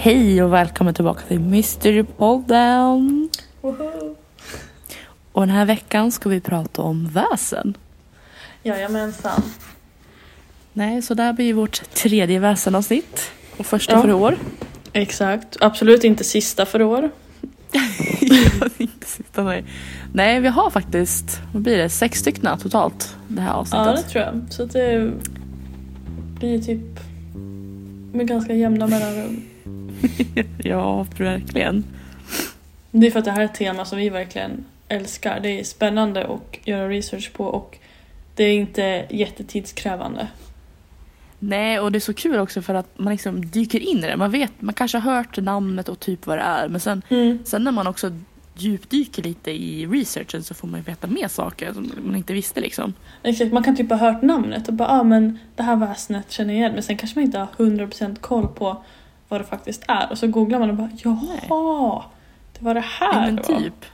Hej och välkommen tillbaka till Mysterypodden. Woho! Och den här veckan ska vi prata om väsen. Jajamensan. Nej, så det här blir vårt tredje väsenavsnitt. Och första Ja. för i år. Exakt. Absolut inte sista för år. Inte sista, nej. nej, vi har faktiskt, vad blir det, sex stycken totalt det här Ja, det avsnittet. tror jag. Så det blir typ med ganska jämna mellanrum. Ja, verkligen. Det är för att det här är ett tema som vi verkligen älskar. Det är spännande att göra research på och det är inte jättetidskrävande. Nej, och det är så kul också för att man liksom dyker in i det. Man vet, man kanske har hört namnet och typ vad det är. Men sen, sen när man också djupdyker lite i researchen så får man ju veta mer saker som man inte visste liksom. Exakt, man kan typ ha hört namnet och bara ah, men det här väsnet känner jag igen men sen kanske man inte har 100% koll på vad det faktiskt är och så googlar man och bara jaha, det var det Ja, här men det var. typ.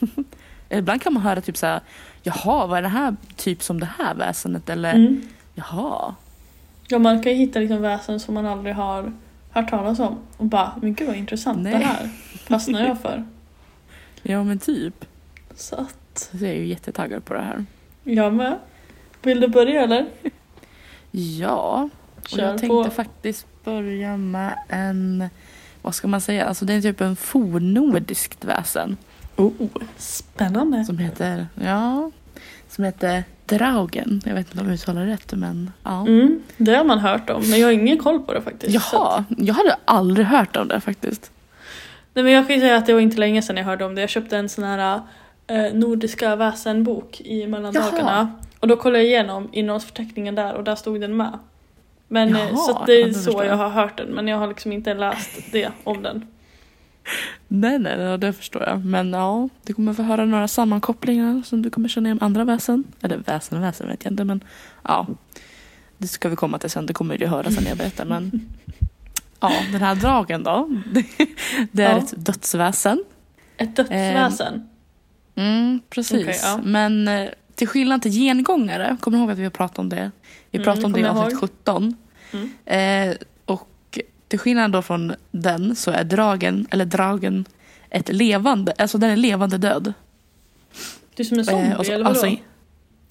Ibland kan man höra typ så här, jaha, vad är det här typ som det här väsendet? Eller Mm. jaha. Ja, man kan ju hitta liksom väsen som man aldrig har hört talas om och bara, men gud vad intressant Nej. det här fastnar jag för. Ja men typ. Så att, Så jag är ju jättetaggad på det här. jag med. Vill du börja eller? Ja, Kör jag tänkte på. faktiskt börja med en, vad ska man säga, alltså det är typ en fornnordiskt väsen. Oh, spännande. Som heter, ja, som heter Draugen. Jag vet inte om jag uttalar det rätt men ja. Mm, det har man hört om, men jag har ingen koll på det faktiskt. Så Jaha, jag hade aldrig hört om det faktiskt. Nej, men jag kan ju säga att det var inte länge sedan jag hörde om det. Jag köpte en sån här eh, nordiska väsenbok i mellandagarna. Jaha. Och då kollade jag igenom innehållsförteckningen där och där stod den med. Men eh, Jaha, så det är så jag jag. har hört den, men jag har liksom inte läst det om den. Nej, nej, nej, det förstår jag. Men ja, du kommer få höra några sammankopplingar som du kommer känna igen med andra väsen. Eller väsen och väsen vet jag inte, men ja. Det ska vi komma till sen, det kommer du höra sen jag berättar. Men ja, den här dragen då. Det är Ja. ett dödsväsen. Ett dödsväsen. Mm, precis. Okej, ja. Men eh, till skillnad till gengångare, kommer du ihåg att vi har pratat om det? Vi Mm, pratade om det i avsnitt ihåg. 17. Mm. Eh, och till skillnad då från den så är dragen, eller dragen, ett levande, alltså den är levande död. Du som en zombie Eh, och eller vadå? alltså,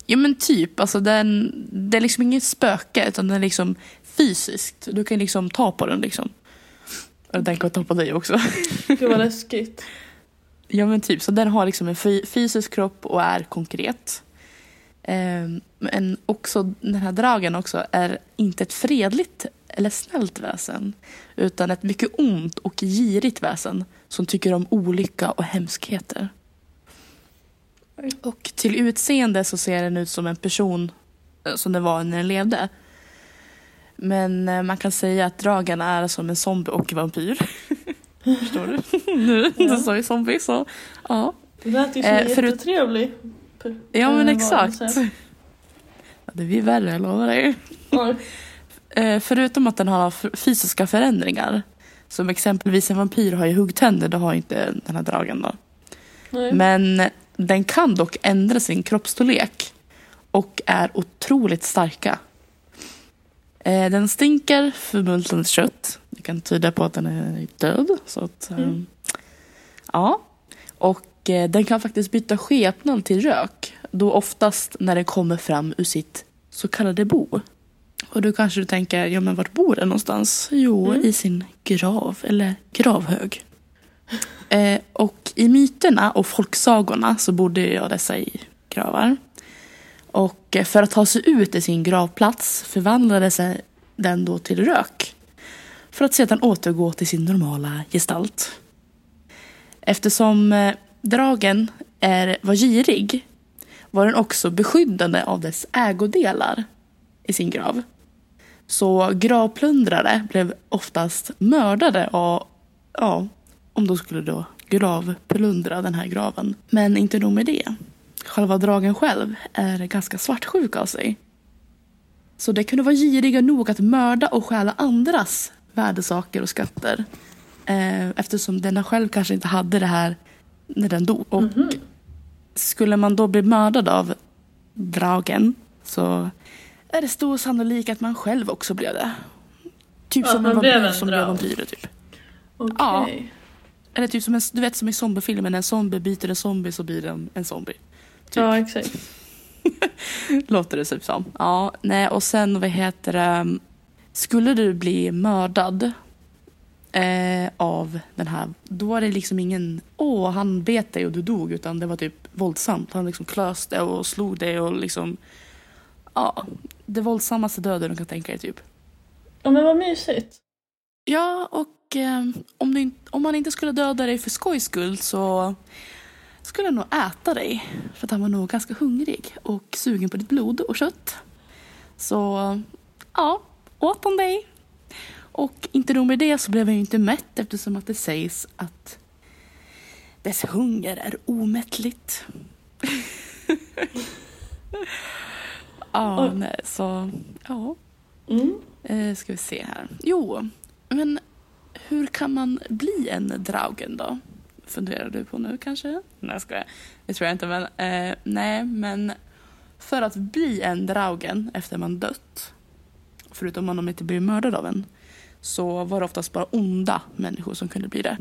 Ja men typ, alltså den, det är liksom ingen spöke utan den är liksom fysiskt. Du kan liksom ta på den liksom. Och den kan ta på dig också. Gud vad läskigt. Ja men typ, så den har liksom en fy- fysisk kropp och är konkret. Ehm, men också den här dragen också är inte ett fredligt eller snällt väsen. Utan ett mycket ont och girigt väsen som tycker om olycka och hemskheter. Och till utseende så ser den ut som en person eh, som den var när den levde. Men eh, man kan säga att dragen är som en zombie och vampyr. Förstår du? nu, Ja. du sa ju zombie så ja. Det lät ju som Eh, förut- jättetrevlig Ja men eh, exakt. Ja, det blir värre, jag lovar dig. Eh, förutom att den har fysiska förändringar. Som exempelvis en vampyr har ju huggtänder, det har inte den här dragen då. Nej. Men den kan dock ändra sin kroppsstorlek. Och är otroligt starka. Eh, den stinker förmultnat kött. Det kan tyda på att den är död. Så att, eh, Mm. Ja. Och eh, den kan faktiskt byta skepnad till rök. Då oftast när den kommer fram ur sitt så kallade bo. Och då kanske du tänker, ja men vart bor den någonstans? Jo, Mm. i sin grav eller gravhög. Eh, och i myterna och folksagorna så bodde jag dessa i gravar. Och eh, för att ta sig ut i sin gravplats förvandlade sig den då till rök. För att sedan återgå till sin normala gestalt. Eftersom eh, dragen är, var girig var den också beskyddande av dess ägodelar i sin grav. Så gravplundrare blev oftast mördade och, ja, om de skulle då gravplundra den här graven. Men inte nog med det. Själva dragen själv är ganska svartsjuk av sig. Så det kunde vara giriga nog att mörda och stjäla andras värdesaker och skatter. Eh, eftersom denna själv kanske inte hade det här när den dog. Och skulle man då bli mördad av dragen så är det stor sannolikhet att man själv också blev det. Typ Ja, som man en vampyr en som blev vampyrer typ. Okej. Ja. Eller typ som en, du vet som i zombiefilmen, en zombie byter en zombie så blir den en zombie. Typ. Ja, exakt. Låter det typ som. Ja, nej och sen vad heter det. Skulle du bli mördad eh, av den här, då var det liksom ingen, åh han bet dig och du dog, utan det var typ våldsamt. Han liksom klöste och slog dig och liksom, ja, det våldsammaste döden du kan tänka dig typ. Ja, men vad mysigt. Ja, och eh, om, du, om man inte skulle döda dig för skojs skull så skulle han nog äta dig. För att han var nog ganska hungrig och sugen på ditt blod och kött. Så ja, åt han dig. Och inte nog med det så blev han ju inte mätt eftersom att det sägs att dess hunger är omättligt. ja, nej, så ja. Mm. Eh, ska vi se här. Jo, men hur kan man bli en draugen då? Funderar du på nu kanske? Nej, jag skojar. Det tror jag inte, men eh, nej, men för att bli en draugen efter man dött, förutom om de inte blir mördade av en, så var det oftast bara onda människor som kunde bli det.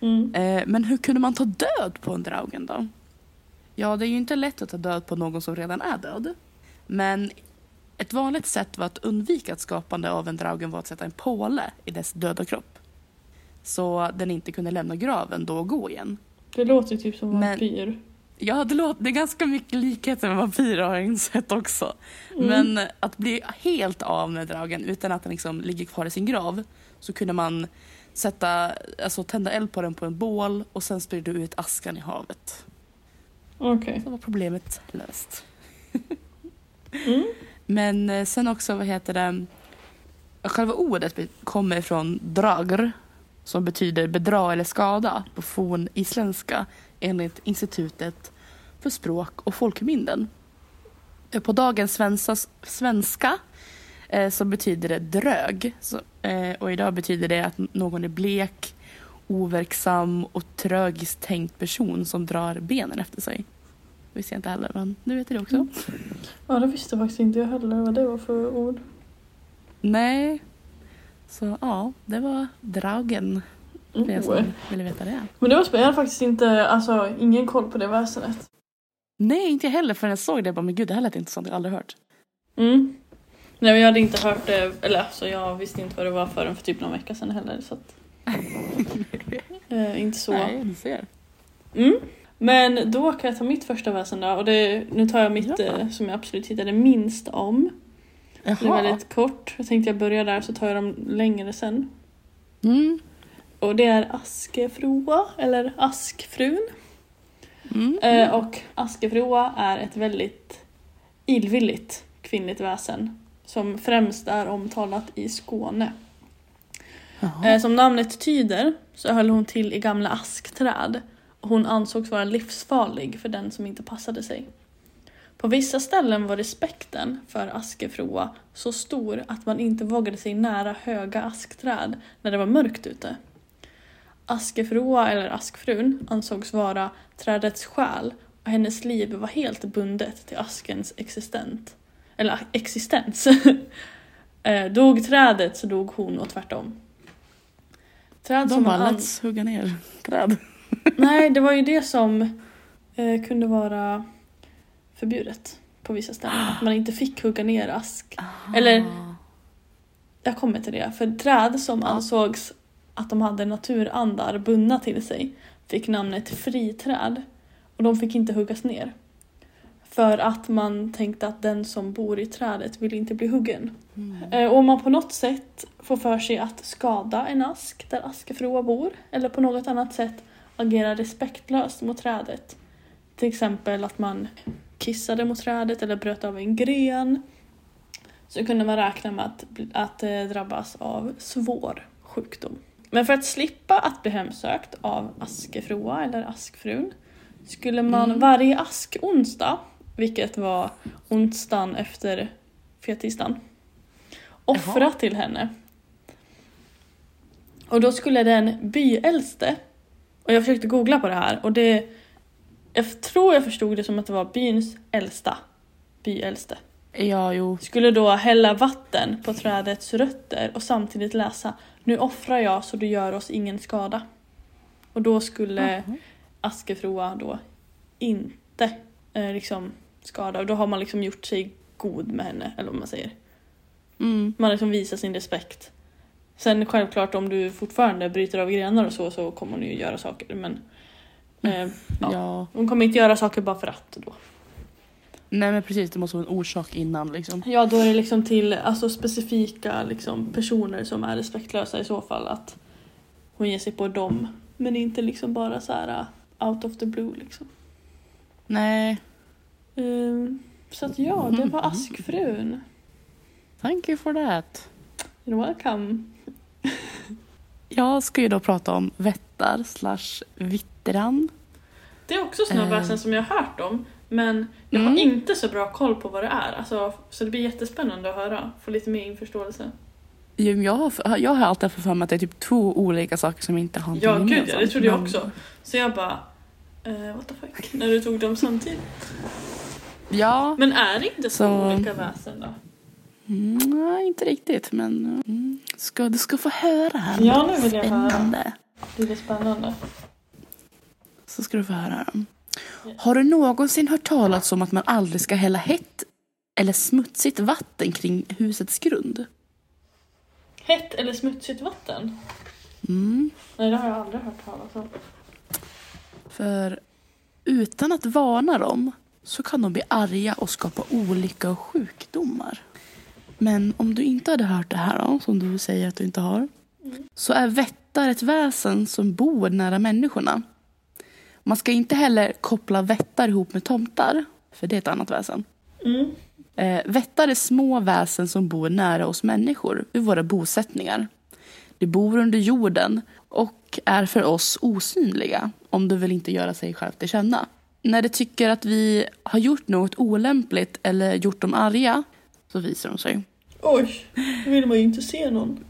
Mm. Eh, men hur kunde man ta död på en draugen då? Ja, det är ju inte lätt att ta död på någon som redan är död. Men ett vanligt sätt var att undvika ett skapande av en draugen var att sätta en påle i dess döda kropp. Så den inte kunde lämna graven då och gå igen. Det låter ju typ som Men- vampyr. Ja, det, låter, det är ganska mycket likheter med vampyrer har jag insett också. Mm. Men att bli helt av med dragen utan att den liksom ligger kvar i sin grav så kunde man sätta, alltså tända eld på den på en bål och sen spridde ut askan i havet. Okej. Så var problemet löst. Mm. Men eh, sen också, vad heter det? Själva ordet kommer från dragr som betyder bedra eller skada på forn isländska enligt Institutet för språk och folkminnen. Eh, På dagens svenska, svenska eh, så betyder det drög så, eh, och idag betyder det att någon är blek, overksam och trögiskt tänkt person som drar benen efter sig. Det visste jag inte heller, men nu vet jag det också. Mm. Ja, det visste faktiskt inte jag heller vad det var för ord. Nej. Så ja, det var För er Oh. som ville veta det. Men det var spännande. Jag hade faktiskt inte, alltså ingen koll på det väsenet. Nej, inte jag heller förrän jag såg det. Jag bara, men gud, det här lät intressant. Jag har aldrig hört. Mm. Nej men jag hade inte hört det, eller alltså jag visste inte vad det var förrän för typ någon vecka sedan heller så att, eh, inte så. Nej, du ser. Mm. Men då kan jag ta mitt första väsen då och det, nu tar jag mitt Ja. eh, som jag absolut hittade minst om. Det är Jaha. väldigt kort. Jag tänkte jag börjar där så tar jag dem längre sen. Mm. Och det är Askefroa, eller Askfrun. Mm. Eh, och Askefroa är ett väldigt illvilligt kvinnligt väsen som främst är omtalat i Skåne. Eh, som namnet tyder så höll hon till i gamla askträd och hon ansågs vara livsfarlig för den som inte passade sig. På vissa ställen var respekten för Askefroa så stor att man inte vågade sig nära höga askträd när det var mörkt ute. Askefroa, eller Askfrun, ansågs vara trädets själ och hennes liv var helt bundet till askens existent. Eller existens. Eh, dog trädet så dog hon och tvärtom. Träd De som bara, let's hugga ner träd. Nej, det var ju det som eh, kunde vara förbjudet på vissa ställen. Att man inte fick hugga ner ask. Eller- Ah. Jag kommer till det. För träd som ansågs att de hade naturandar bundna till sig fick namnet friträd. Och de fick inte huggas ner. För att man tänkte att den som bor i trädet vill inte bli huggen. Mm. Eh, om man på något sätt får för sig att skada en ask där Askefroa bor eller på något annat sätt agera respektlöst mot trädet. Till exempel att man kissade mot trädet eller bröt av en gren. Så kunde man räkna med att, att eh, drabbas av svår sjukdom. Men för att slippa att bli hemsökt av Askefroa eller Askfrun skulle man Mm. varje askonsdag, vilket var onsdagen efter fettisdagen, offra Jaha. till henne. Och då skulle den byäldste, och jag försökte googla på det här och det, jag tror jag förstod det som att det var byns äldsta byäldste. Ja, jo. skulle då hälla vatten på trädets rötter och samtidigt läsa Nu offrar jag så du gör oss ingen skada. Och då skulle Jaha. Askefroa då inte eh, liksom skada och då har man liksom gjort sig god med henne eller vad man säger. Mm. Man liksom visar sin respekt. Sen självklart om du fortfarande bryter av grenar och så så kommer hon ju göra saker men eh, ja. Ja. hon kommer inte göra saker bara för att då. Nej men precis, det måste vara en orsak innan liksom. Ja, då är det liksom till alltså, specifika liksom, personer som är respektlösa i så fall. Att hon ger sig på dem. Men inte liksom bara så här uh, out of the blue liksom. Nej, Ehm, så att ja, det var Askfrun. thank you for that. You're welcome. Jag ska ju då prata om vättar slash vittran. Det är också sådana Eh. väsen som jag har hört om. Men jag har Mm. inte så bra koll på vad det är. Alltså, så det blir jättespännande att höra. Få lite mer införståelse. Jag har, jag har alltid för mig att det är typ två olika saker som inte har Ja, gud ja, det trodde jag också. Så jag bara, eh, what the fuck? När du tog dem samtidigt. Ja, Men är det inte så, Så- olika väsen då? nej, inte riktigt men mm, ska, du ska få höra här. Ja, nu vill jag höra. Spännande. Det är spännande. Så ska du få höra. Har du någonsin hört talas om att man aldrig ska hälla hett eller smutsigt vatten kring husets grund? Hett eller smutsigt vatten? Mm. Nej, det har jag aldrig hört talas om. För utan att varna dem så kan de bli arga och skapa olycka och sjukdomar. Men om du inte hade hört det här då, som du säger att du inte har, så är vättar ett väsen som bor nära människorna. Man ska inte heller koppla vättar ihop med tomtar, för det är ett annat väsen. Mm. Eh, vättar är små väsen som bor nära oss människor vid våra bosättningar. De bor under jorden och är för oss osynliga om de vill inte göra sig själv till känna. När de tycker att vi har gjort något olämpligt eller gjort dem arga så visar de sig. Oj, då vill man ju inte se någon.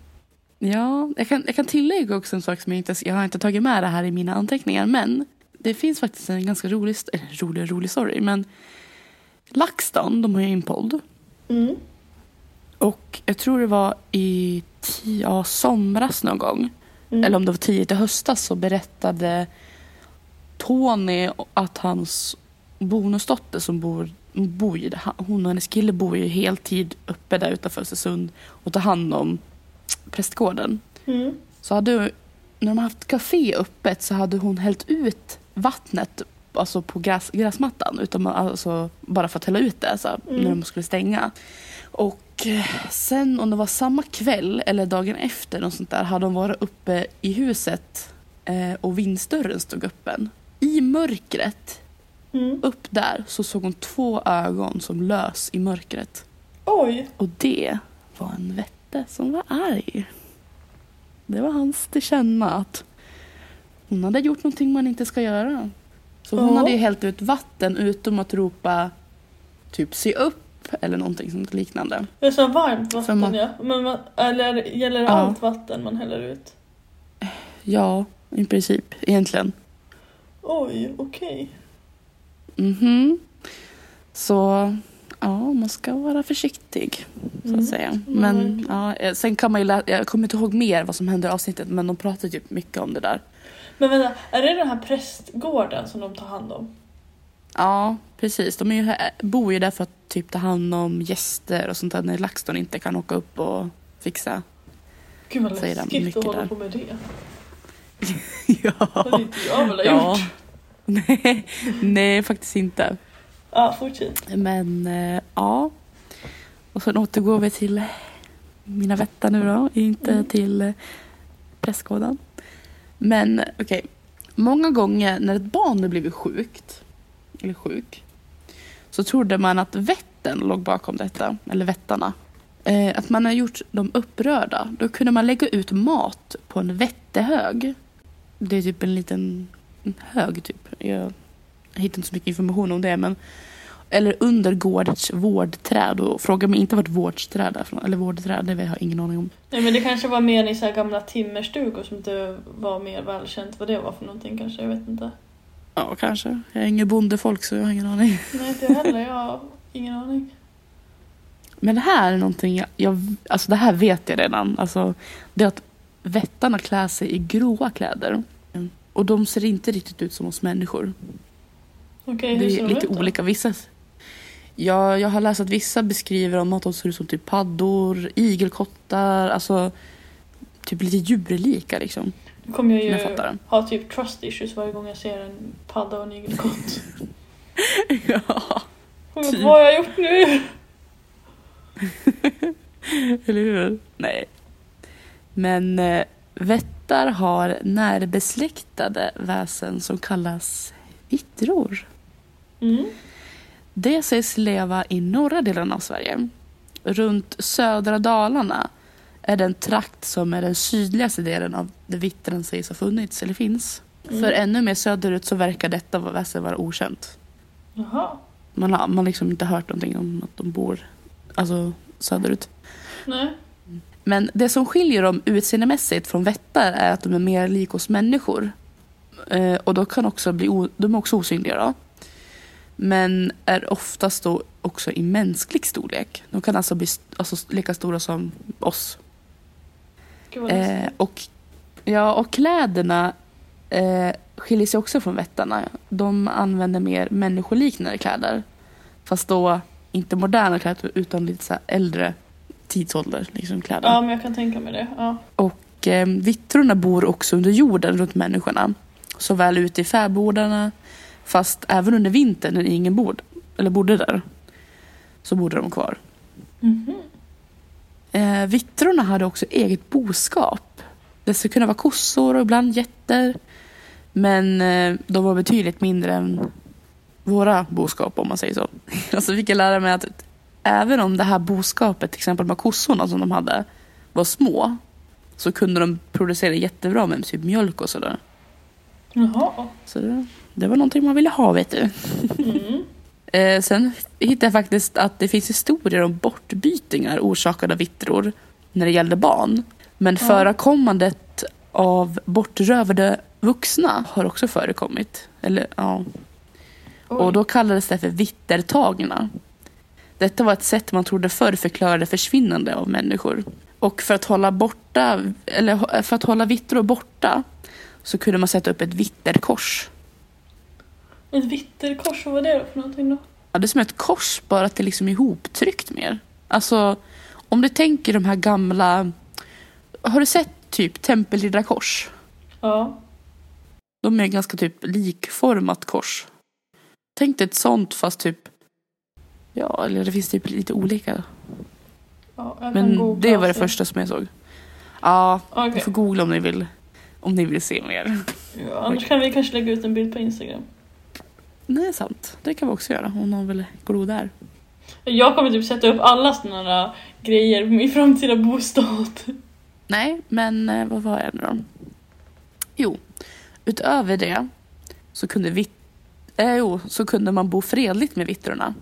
Ja, jag kan, jag kan tillägga också en sak som jag inte, jag har inte tagit med det här i mina anteckningar men det finns faktiskt en ganska rolig, eller rolig, rolig story men LaxTon, de har ju en podd Mm. Och jag tror det var i ja, somras någon gång. Mm. Eller om det var tidigt i höstas så berättade Tony att hans bonusdotter som bor, bor ju, hon och hennes kille bor ju heltid uppe där utanför Östersund och tar hand om prästgården. Mm. Så hade, när de haft café öppet så hade hon hällt ut vattnet alltså på gräs, gräsmattan. Utan man, alltså, bara för att hälla ut det så, här, Mm. när de skulle stänga. Och eh, sen om det var samma kväll eller dagen efter något sånt där, hade de varit uppe i huset eh, och vindsdörren stod öppen. I mörkret, Mm. upp där, så såg hon två ögon som lös i mörkret. Oj, Och det var en vätte som var arg. Det var hans till känna att hon hade gjort någonting man inte ska göra. Så hon Ja. hade ju hällt ut vatten utom att ropa typ se upp eller någonting sånt liknande. det är så varmt vatten man- ja. Men eller gäller det Ja. allt vatten man häller ut? Ja, i princip egentligen. Oj, okej. Mhm. Så ja, man ska vara försiktig så Mm. att säga. Mm, Men ja, eh, sen kan man ju jag kommer inte ihåg mer vad som hände i avsnittet men de pratade typ mycket om det där. Men vänta, är det den här prästgården som de tar hand om? Ja, precis. De är ju, här- bor ju där för att typ ta hand om gäster och sånt där när LaxTon inte kan åka upp och fixa. Gud vad läskigt att hålla där. på med det. ja. Det hade inte jag väl ja. gjort. Nej, nej, faktiskt inte. Ja, fortsätt. Men eh, ja. Och sen återgår vi till mina vättar nu då, inte Mm. till eh, prästgården. Men okej, många gånger när ett barn har blivit sjukt, eller sjuk, så trodde man att vätten låg bakom detta, eller vättarna. Eh, att man har gjort dem upprörda. Då kunde man lägga ut mat på en vättehög. Det är typ en liten en hög typ. Jag hittar inte så mycket information om det men eller under gårdens vårdträd och fråga mig inte vart vårdträd är från. Eller vårdträd, det har jag ingen aning om. Nej men det kanske var mer i så här gamla timmerstugor som inte var mer välkänt vad det var för någonting kanske, jag vet inte. Ja, kanske. Jag är ingen bondefolk så jag har ingen aning. Nej inte jag heller, jag har ingen aning. Men det här är någonting, jag, jag, alltså det här vet jag redan. Alltså, det är att vättarna klär sig i gråa kläder. Och de ser inte riktigt ut som oss människor. Okej, hur Det ser är de lite ut då? olika. Vissa, ja, jag har läst att vissa beskriver om att de ser ut som typ paddor, igelkottar, alltså typ lite djurlika liksom. Nu kommer jag jag ju fattar. ha typ trust issues varje gång jag ser en padda och en igelkott. ja. Typ. Vad har jag gjort nu? Eller hur? Nej. Men eh, vättar har närbesläktade väsen som kallas vittror. Mm. Det sägs leva i norra delen av Sverige. Runt södra Dalarna är den trakt som är den sydligaste delen av där vittren sägs ha funnits eller finns. Mm. För ännu mer söderut så verkar detta väsen vara okänt. Jaha. Man har, man liksom inte hört någonting om att de bor alltså, söderut. Nej. Men det som skiljer dem utseendemässigt från vättar är att de är mer lik oss människor. Eh, och då kan också bli de är också osynliga då. Men är oftast då också i mänsklig storlek. De kan alltså bli alltså lika stora som oss. Eh, och, ja, och kläderna eh, skiljer sig också från vättarna. De använder mer människoliknande kläder. Fast då inte moderna kläder utan lite så äldre tidsålder liksom, kläder. Ja, men jag kan tänka mig det. Ja. Och eh, vittrorna bor också under jorden runt människorna. Såväl ute i fäbodarna fast även under vintern när ingen bod, eller bodde där. Så bodde de kvar. Mhm. Eh, vittrorna hade också eget boskap. Det skulle kunna vara kossor och ibland getter. Men eh, de var betydligt mindre än våra boskap om man säger så. Och så fick jag lära mig att även om det här boskapet, till exempel med kossorna som de hade, var små. Så kunde de producera jättebra med typ mjölk och sådär. Jaha. Så det, det var någonting man ville ha vet du. Mm. Eh, sen hittade jag faktiskt att det finns historier om bortbytingar orsakade av vittror när det gällde barn. Men Ja. förekommandet av bortrövade vuxna har också förekommit. Eller, ja. Oj. Och då kallades det för vittertagna. Detta var ett sätt man trodde förr förklarade försvinnande av människor. Och för att hålla borta, eller för att hålla vittror borta så kunde man sätta upp ett vitterkors. Ett vitterkors, vad var det då för någonting då? Ja, det är som ett kors bara att det är liksom ihoptryckt mer. Alltså, om du tänker de här gamla... Har du sett typ tempelriddarkors? Ja. De är ganska typ likformat kors. Tänk dig ett sånt fast typ... Ja, eller det finns typ lite olika. ja Men det var det första som jag såg. Ja, Okej. ni får googla om ni vill. Om ni vill se mer. Ja, annars kan vi kanske lägga ut en bild på Instagram. Nej, sant. Det kan vi också göra om någon vill glo där. Jag kommer typ sätta upp alla såna där grejer på min framtida bostad. Nej, men eh, vad var jag nu då? Jo, utöver det så kunde, vi, eh, jo, så kunde man bo fredligt med vittrorna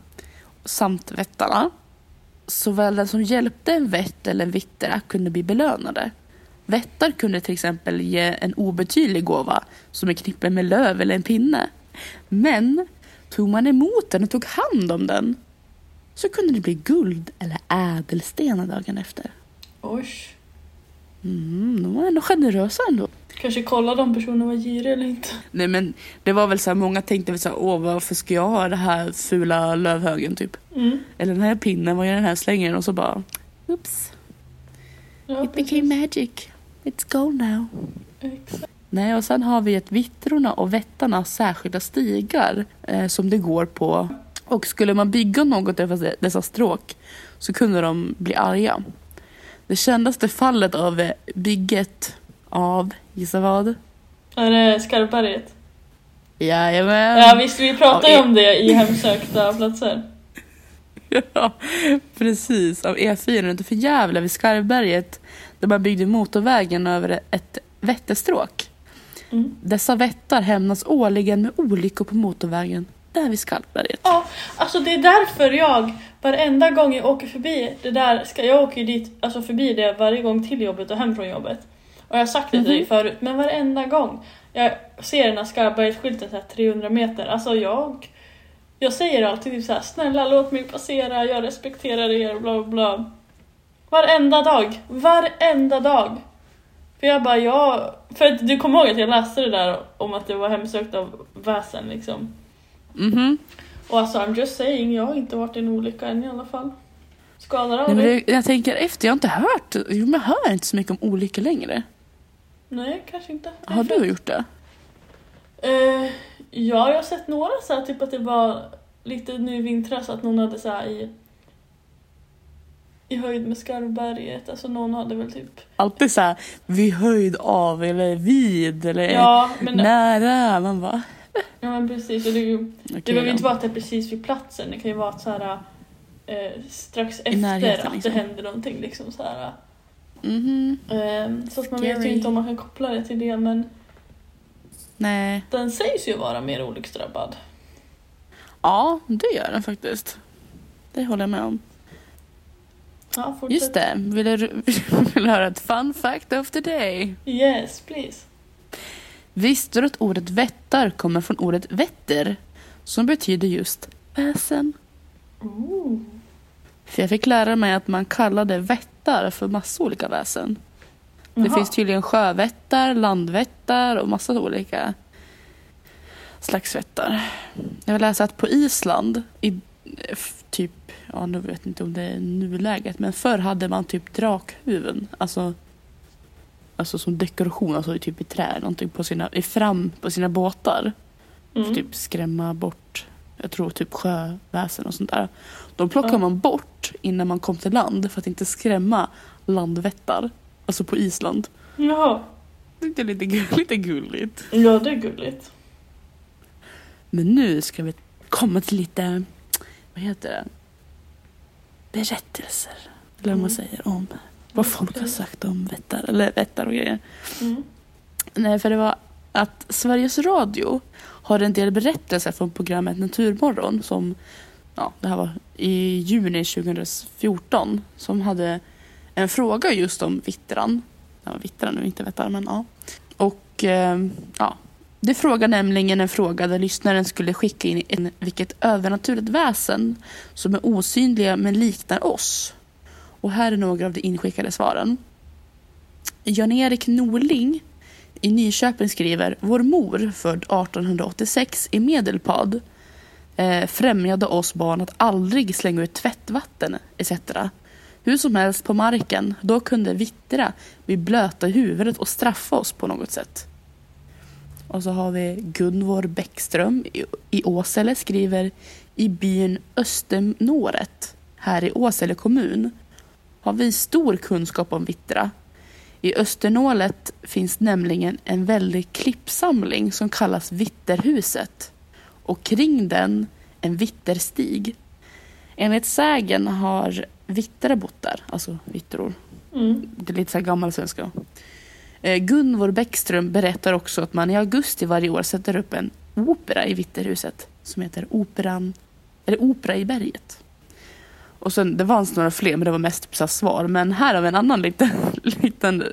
samt vättarna. Såväl den som hjälpte en vätt eller en vittera kunde bli belönade. Vättar kunde till exempel ge en obetydlig gåva som är knippen med löv eller en pinne. Men tog man emot den och tog hand om den så kunde det bli guld eller ädelstenar dagen efter. Oj. Mm, de var ändå generösa ändå. Kanske kolla om personen var girig eller inte. Nej men det var väl så här, många tänkte väl så här, åh varför ska jag ha det här fula lövhögen typ? Mm. Eller den här pinnen, vad gör den här slängen? Och så bara, oops, Ja, it became precis. magic. It's gold now. Exakt. Nej, och sen har vi ett vittrorna och vättarna särskilda stigar eh, som det går på. Och skulle man bygga något av dessa stråk så kunde de bli arga. Det kändaste fallet av eh, bygget av, gissa vad? Är det Skarpberget? Jajamän! Ja visst, vi pratade ju om det i hemsökta platser. Ja, precis. Av E4 utanför Gävle vid Skarvberget där man byggde motorvägen över ett vätterstråk. Mm. Dessa vättar hämnas årligen med olyckor på motorvägen där vid Skarvberget. Ja, alltså det är därför jag varenda gång jag åker förbi det där, ska, jag åker ju dit, alltså förbi det varje gång till jobbet och hem från jobbet. Och jag har sagt det till dig Mhm. förut, men varenda gång jag ser den här här 300 meter, alltså jag Jag säger alltid typ såhär, snälla låt mig passera, jag respekterar er, bla bla bla. Varenda dag, varenda dag. För jag bara, jag... För att du kommer ihåg att jag läste det där om att det var hemsökt av väsen liksom. Mhm. Och alltså I'm just saying, jag har inte varit i en olycka än i alla fall. Skadar Nej, aldrig. Nej, det, jag tänker efter, jag har inte hört, jo men jag hör inte så mycket om olyckor längre. kanske inte. Har du gjort det? Eh, ja, jag har sett några så här, typ att det var lite nu i vintras att någon hade så här i i höjd med Skarvberget, alltså någon hade väl typ Alltid så här vid höjd av eller vid eller Ja, men, nära. Man bara ja, men precis. Och det, ju- det okej behöver då. inte vara att det är precis vid platsen, det kan ju vara att så här, eh, strax efter närheten, att liksom. det händer någonting. Liksom, så här. Mhm. Eh, så att man vet ju Scary. inte om man kan koppla det till det, men Nej. den sägs ju vara mer olycksdrabbad. Ja, det gör den faktiskt. Det håller jag med om. Ja, fortsätt. Just det, vill du, vill du höra ett fun fact of the day? Yes, please. Visste du att ordet vättar kommer från ordet vätter som betyder just väsen? Ooh. För jag fick lära mig att man kallade vättar för massa olika väsen. Det Jaha. finns tydligen sjövättar, landvättar och massa olika slags vättar. Jag vill läsa att på Island, i typ, ja nu vet inte om det är nuläget, men förr hade man typ drakhuvuden. Alltså, alltså som dekoration, alltså typ i trä eller någonting på sina, i fram på sina båtar. För Mm. typ skrämma bort, jag tror typ sjöväsen och sånt där. De plockar Ja. man bort innan man kom till land för att inte skrämma landvättar. Alltså på Island. Jaha. Det är lite, lite gulligt. Ja, det är gulligt. Men nu ska vi komma till lite, vad heter det? Berättelser. Eller vad man Mm. säger om vad folk har sagt om vättar, eller vättar och grejer. Mm. Nej, för det var att Sveriges Radio har en del berättelser från programmet Naturmorgon som, ja, det här var i juni 2014, som hade en fråga just om vittran. Ja, vittran nu, inte vättar, men ja. Och eh, ja, du frågar nämligen en fråga där lyssnaren skulle skicka in en, vilket övernaturligt väsen som är osynliga men liknar oss. Och här är några av de inskickade svaren. Jan-Erik Norling i Nyköping skriver Vår mor, född 1886 i Medelpad, eh, främjade oss barn att aldrig slänga ut tvättvatten etc. Hur som helst på marken, då kunde vittra bli blöta i huvudet och straffa oss på något sätt. Och så har vi Gunvor Bäckström i, Åsele skriver I byn Östernåret här i Åsele kommun har vi stor kunskap om vittra. I Östernålet finns nämligen en väldig klippsamling som kallas Vitterhuset och kring den en vitterstig. Enligt sägen har vittre bott där, alltså vittror. Mm. Det är lite så här gammal svenska. Eh, Gunvor Bäckström berättar också att man i augusti varje år sätter upp en opera i Vitterhuset som heter Operan, eller Opera i berget. Och sen, det fanns några fler men det var mest så svar. Men här har vi en annan liten, liten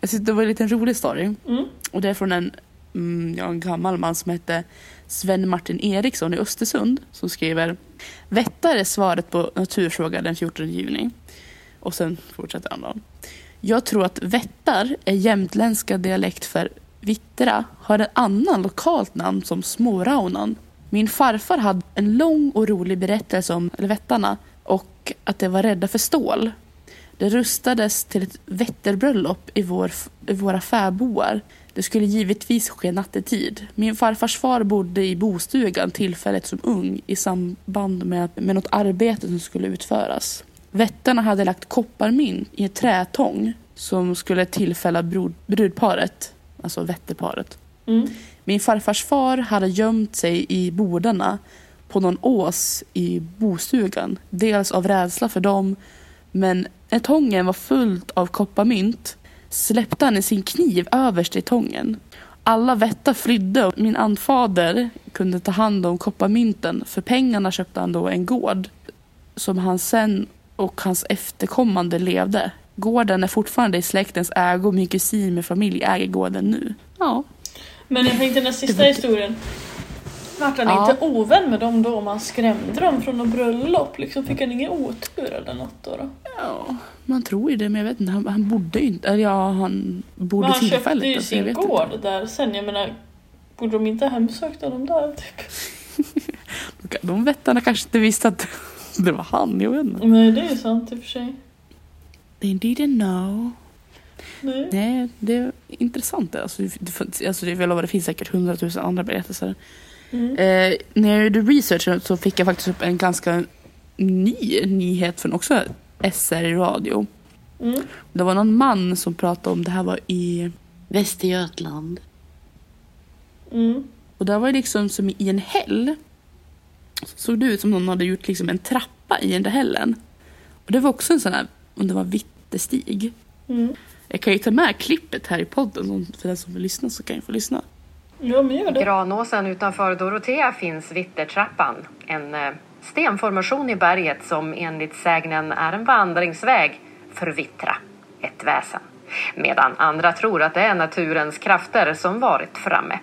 jag tyckte det var en liten rolig story. Mm. Och det är från en, mm, ja, en gammal man som hette Sven Martin Eriksson i Östersund som skriver Vättar är svaret på naturfråga den 14 juni. Och sen fortsätter han då. Jag tror att vättar är jämtländska dialekt för vittra har ett annan lokalt namn som småraunan. Min farfar hade en lång och rolig berättelse om vättarna och att de var rädda för stål. Det rustades till ett vätterbröllop i, vår, i våra fäboar. Det skulle givetvis ske nattetid. Min farfars far bodde i bostugan tillfället som ung i samband med, med något arbete som skulle utföras. Vättarna hade lagt kopparmynt i en trätång som skulle tillfälla brud, brudparet, alltså vätterparet. Mm. Min farfars far hade gömt sig i bordarna på någon ås i bostugan. Dels av rädsla för dem, men när tången var fullt av kopparmynt släppte han sin kniv överst i tången. Alla vättar flydde och min anfader kunde ta hand om kopparmynten. För pengarna köpte han då en gård som han sen och hans efterkommande levde. Gården är fortfarande i släktens ägo. Min kusin med familj äger gården nu. Ja, Men jag tänkte den sista Det var- historien. Vart han Ja. inte ovän med dem då om han skrämde dem från något bröllop? Liksom fick han ingen otur eller något då? då? Ja, man tror ju det men jag vet inte. Han, han bodde ju inte, eller ja han bodde Men han köpte tillfälligt. ju alltså, sin vet inte. gård där sen. Jag menar, borde de inte ha hemsökt honom där? Typ? De vättarna kanske inte visste att det var han, jag vet inte. Nej, det är ju sant i och för sig. They didn't know. Nej. Nej, det är intressant. Alltså, det, alltså, jag lovar, det finns säkert hundratusen andra berättelser. Mm. Eh, när jag gjorde research så fick jag faktiskt upp en ganska ny nyhet från också SR Radio. Mm. Det var någon man som pratade om det här var i Västergötland. Mm. Och det var liksom som i en häll. Så såg det ut som någon hade gjort liksom en trappa i den där hällen. Och det var också en sån här, om det var vittestig. Mm. Jag kan ju ta med klippet här i podden, så för den som vill lyssna så kan jag få lyssna. Ja, men gör det. Granåsen utanför Dorotea finns Vittertrappan, en eh, stenformation i berget som enligt sägnen är en vandringsväg för Vittra, ett väsen. Medan andra tror att det är naturens krafter som varit framme.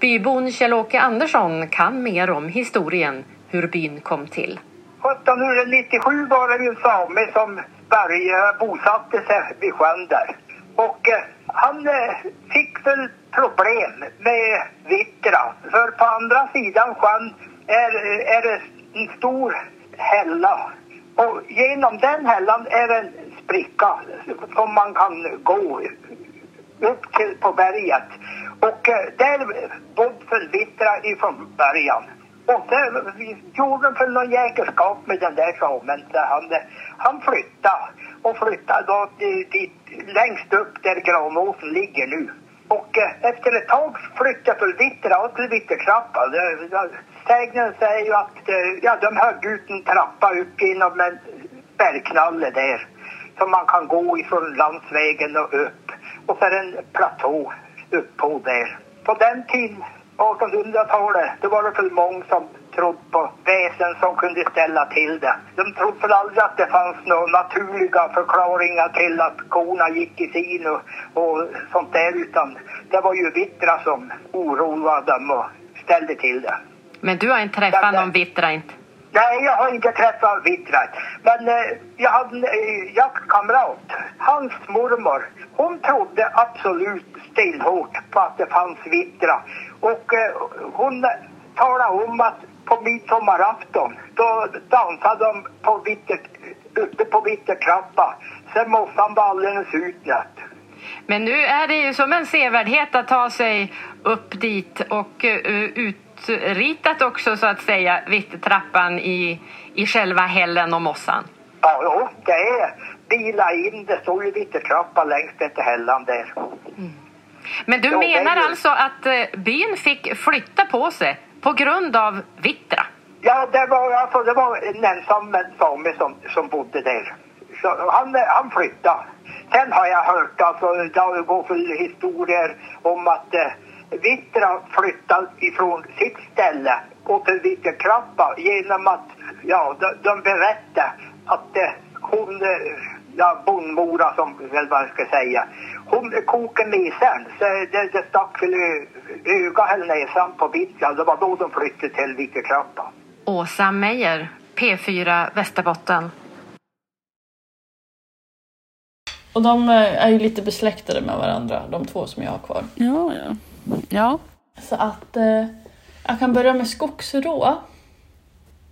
Bybon Kjell-Åke Andersson kan mer om historien, hur byn kom till. 1797 var det ju en same som började bosatte sig vid sjön där. Och eh, han eh, fick väl problem med Vittra. För på andra sidan sjön är, är det en stor hälla. Och genom den hällan är det en spricka som man kan gå upp till på berget. Och eh, där bodde förvittrade ifrån början. Och det gjorde för någon jäkelskap med den där samen. Så han, han flyttade och flyttade då dit, dit, längst upp där Granåsen ligger nu. Och eh, efter ett tag flyttade Fullvittra och till Vittertrappa. Sägnen säger ju att eh, ja, de högg ut en trappa upp genom en bergknalle där. Som man kan gå ifrån landsvägen och upp. Och så är det en platå upp på där. På den tiden, 1800-talet, då var det för många som trodde på väsen som kunde ställa till det. De trodde för aldrig att det fanns några naturliga förklaringar till att korna gick i sin och, och sånt där utan det var ju Vittra som oroade dem och ställde till det. Men du har inte träffat någon Vittra inte? Nej, jag har inte träffat vittnet. Men eh, jag hade en eh, jaktkamrat. Hans mormor. Hon trodde absolut stenhårt på att det fanns Vittra. Och eh, hon talade om att på midsommarafton då dansade de på Vitter, uppe på Vittertrappa. Sen mossan var alldeles utnött. Men nu är det ju som en sevärdhet att ta sig upp dit och uh, utritat också så att säga Vittertrappan i, i själva hällen och mossan. Ja, jo, det är bila in. Det står ju Vittertrappa längst efter hällan där. Men du är menar ju- alltså att eh, byn fick flytta på sig på grund av Vittra? Ja, det var, alltså, det var en ensam same som, som bodde där. Så han, han flyttade. Sen har jag hört, alltså, det går för historier om att eh, Vittra flyttade ifrån sitt ställe och till Vittertrappa genom att, ja, de, de berättade att eh, hon, eh, ja, bondmora som väl jag ska säga, hon kokade mesern så det, det stack väl i ögat eller näsan på Vittra. Det var då de flyttade till Vittertrappa. Åsa Meijer, P4 Västerbotten. Och de eh, är ju lite besläktade med varandra, de två som jag har kvar. Ja, ja. Ja. Så att eh, jag kan börja med skogsrå.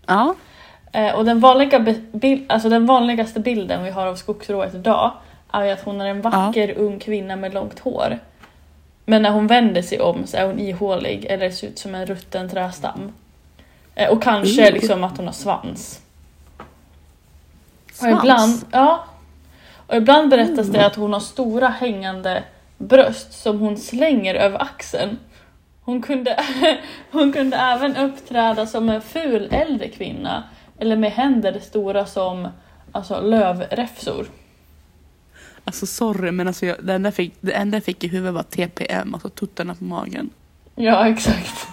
Ja. Eh, och den, vanliga be- bil- alltså den vanligaste bilden vi har av skogsrået idag är att hon är en vacker ung kvinna med långt hår. Men när hon vänder sig om så är hon ihålig eller ser ut som en rutten trästam. Eh, och kanske Mm. liksom att hon har svans. Och Svans. ibland, ja. Och ibland berättas det att hon har stora hängande bröst som hon slänger över axeln. Hon kunde, hon kunde även uppträda som en ful äldre kvinna eller med händer stora som alltså, lövräfsor. Alltså sorry men alltså jag, det, enda jag fick, det enda jag fick i huvudet var TPM, alltså tuttarna på magen. Ja, exakt.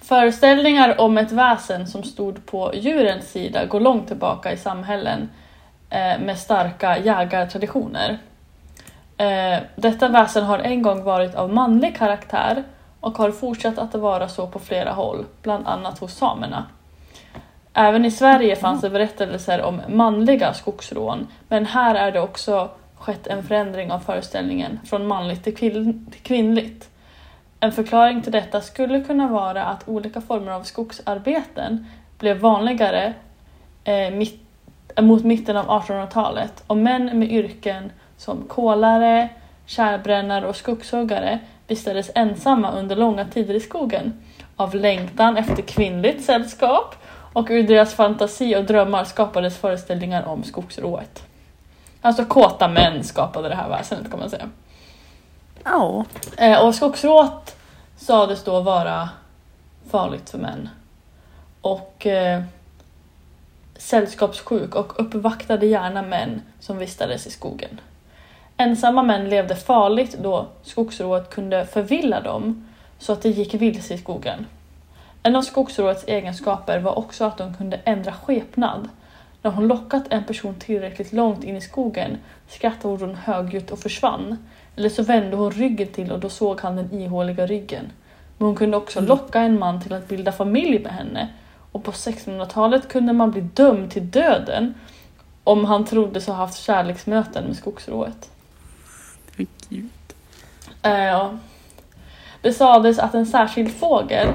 Föreställningar om ett väsen som stod på djurens sida går långt tillbaka i samhällen eh, med starka jägartraditioner. Eh, detta väsen har en gång varit av manlig karaktär och har fortsatt att vara så på flera håll, bland annat hos samerna. Även i Sverige fanns det berättelser om manliga skogsrån, men här är det också skett en förändring av föreställningen från manligt till, kvin- till kvinnligt. En förklaring till detta skulle kunna vara att olika former av skogsarbeten blev vanligare eh, mitt, mot mitten av 1800-talet och män med yrken som kolare, kärbrännare och skogshuggare vistades ensamma under långa tider i skogen av längtan efter kvinnligt sällskap och ur deras fantasi och drömmar skapades föreställningar om skogsrået. Alltså kåta män skapade det här väsendet kan man säga. Ja. Eh, och skogsrået sades då vara farligt för män. Och eh, sällskapssjuk och uppvaktade gärna män som vistades i skogen. Ensamma män levde farligt då skogsrået kunde förvilla dem så att de gick vilse i skogen. En av skogsrådets egenskaper var också att de kunde ändra skepnad. När hon lockat en person tillräckligt långt in i skogen skrattade hon högljutt och försvann. Eller så vände hon ryggen till och då såg han den ihåliga ryggen. Men hon kunde också locka en man till att bilda familj med henne. Och på 1600-talet kunde man bli dömd till döden om han trodde sig ha haft kärleksmöten med skogsrået ljud. Eh. Det sades att en särskild fågel,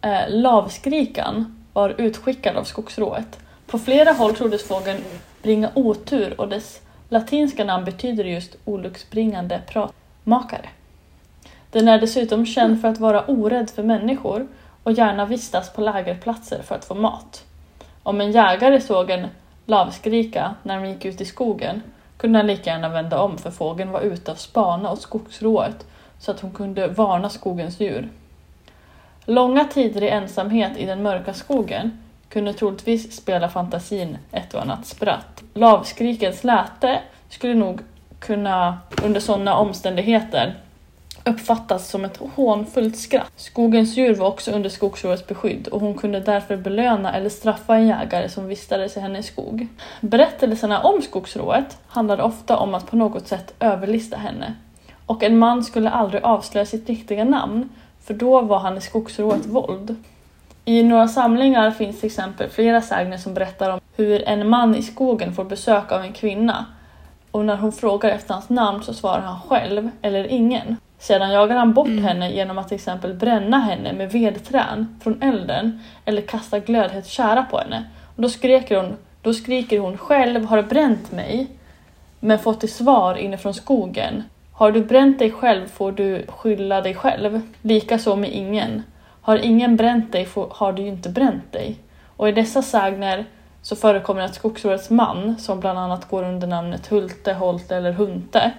eh, lavskrikan, var utskickad av skogsrået. På flera håll troddes fågeln bringa otur och dess latinska namn betyder just olycksbringande pratmakare. Den är dessutom känd för att vara orädd för människor och gärna vistas på lägerplatser för att få mat. Om en jägare såg en lavskrika när de gick ut i skogen kunde han lika gärna vända om för fågeln var ute och spana åt skogsrået så att hon kunde varna skogens djur. Långa tider i ensamhet i den mörka skogen kunde troligtvis spela fantasin ett och annat spratt. Lavskrikens läte skulle nog kunna under sådana omständigheter uppfattas som ett hånfullt skratt. Skogens djur var också under skogsrådets beskydd och hon kunde därför belöna eller straffa en jägare som vistades i hennes skog. Berättelserna om skogsrået handlade ofta om att på något sätt överlista henne. Och en man skulle aldrig avslöja sitt riktiga namn för då var han i skogsrået våld. I några samlingar finns till exempel flera sägner som berättar om hur en man i skogen får besök av en kvinna och när hon frågar efter hans namn så svarar han själv eller ingen. Sedan jagar han bort henne genom att till exempel bränna henne med vedträn från elden eller kasta glödhet kära på henne. Och då, skriker hon, då skriker hon själv har bränt mig men fått till svar inifrån skogen. Har du bränt dig själv får du skylla dig själv. Likaså med ingen. Har ingen bränt dig får, har du ju inte bränt dig. Och i dessa sägner så förekommer att skogsrådets man, som bland annat går under namnet Hulte, Holte eller Hunte,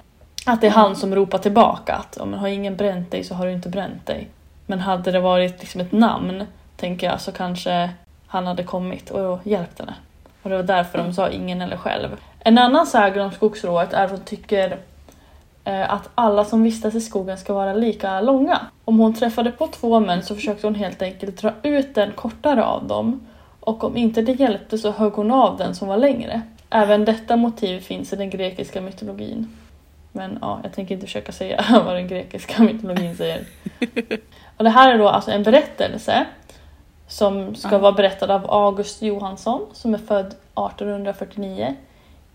att det är han som ropar tillbaka att om har ingen bränt dig så har du inte bränt dig. Men hade det varit liksom ett namn, tänker jag, så kanske han hade kommit och hjälpt henne. Och det var därför de sa ingen eller själv. En annan sägen om skogsrået är att hon tycker eh, att alla som vistas i skogen ska vara lika långa. Om hon träffade på två män så försökte hon helt enkelt dra ut den kortare av dem och om inte det hjälpte så högg hon av den som var längre. Även detta motiv finns i den grekiska mytologin. Men ja, jag tänker inte försöka säga vad den grekiska mytologin säger. Och det här är då alltså en berättelse som ska vara berättad av August Johansson som är född 1849